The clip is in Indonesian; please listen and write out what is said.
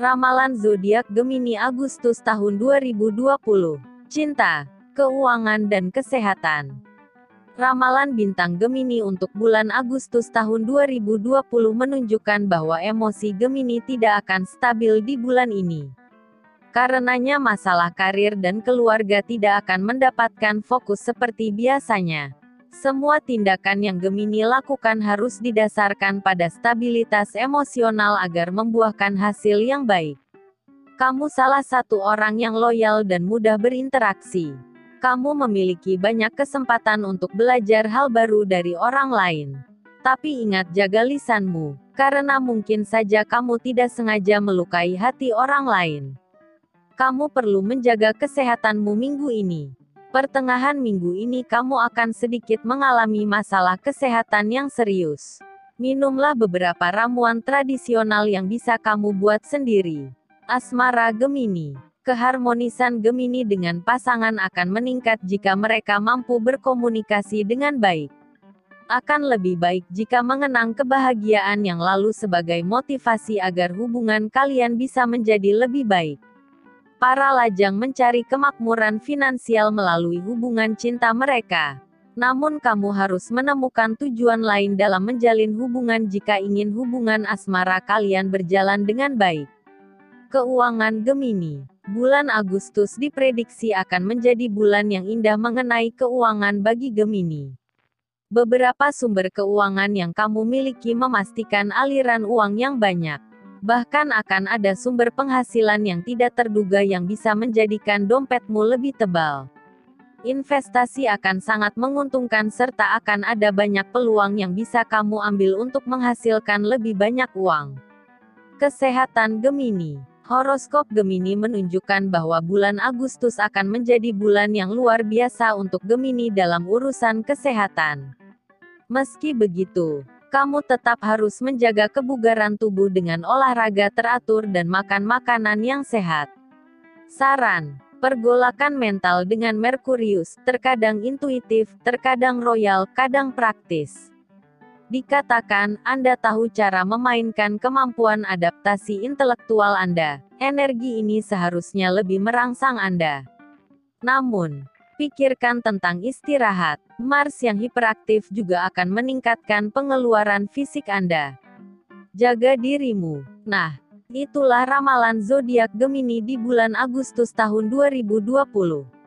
Ramalan zodiak Gemini Agustus tahun 2020. Cinta, keuangan dan kesehatan. Ramalan bintang Gemini untuk bulan Agustus tahun 2020 menunjukkan bahwa emosi Gemini tidak akan stabil di bulan ini. Karenanya masalah karir dan keluarga tidak akan mendapatkan fokus seperti biasanya. Semua tindakan yang Gemini lakukan harus didasarkan pada stabilitas emosional agar membuahkan hasil yang baik. Kamu salah satu orang yang loyal dan mudah berinteraksi. Kamu memiliki banyak kesempatan untuk belajar hal baru dari orang lain. Tapi ingat jaga lisanmu, karena mungkin saja kamu tidak sengaja melukai hati orang lain. Kamu perlu menjaga kesehatanmu minggu ini. Pertengahan minggu ini kamu akan sedikit mengalami masalah kesehatan yang serius. Minumlah beberapa ramuan tradisional yang bisa kamu buat sendiri. Asmara Gemini Keharmonisan Gemini dengan pasangan akan meningkat jika mereka mampu berkomunikasi dengan baik. Akan lebih baik jika mengenang kebahagiaan yang lalu sebagai motivasi agar hubungan kalian bisa menjadi lebih baik. Para lajang mencari kemakmuran finansial melalui hubungan cinta mereka. Namun kamu harus menemukan tujuan lain dalam menjalin hubungan jika ingin hubungan asmara kalian berjalan dengan baik. Keuangan Gemini Bulan Agustus diprediksi akan menjadi bulan yang indah mengenai keuangan bagi Gemini. Beberapa sumber keuangan yang kamu miliki memastikan aliran uang yang banyak. Bahkan akan ada sumber penghasilan yang tidak terduga yang bisa menjadikan dompetmu lebih tebal. Investasi akan sangat menguntungkan serta akan ada banyak peluang yang bisa kamu ambil untuk menghasilkan lebih banyak uang. Kesehatan Gemini Horoskop Gemini menunjukkan bahwa bulan Agustus akan menjadi bulan yang luar biasa untuk Gemini dalam urusan kesehatan. Meski begitu, kamu tetap harus menjaga kebugaran tubuh dengan olahraga teratur dan makan makanan yang sehat. Saran: Pergolakan mental dengan Merkurius, terkadang intuitif, terkadang royal, kadang praktis. Dikatakan, Anda tahu cara memainkan kemampuan adaptasi intelektual Anda. Energi ini seharusnya lebih merangsang Anda. Namun, Pikirkan tentang istirahat. Mars yang hiperaktif juga akan meningkatkan pengeluaran fisik Anda. Jaga dirimu. Nah, itulah ramalan zodiak Gemini di bulan Agustus tahun 2020.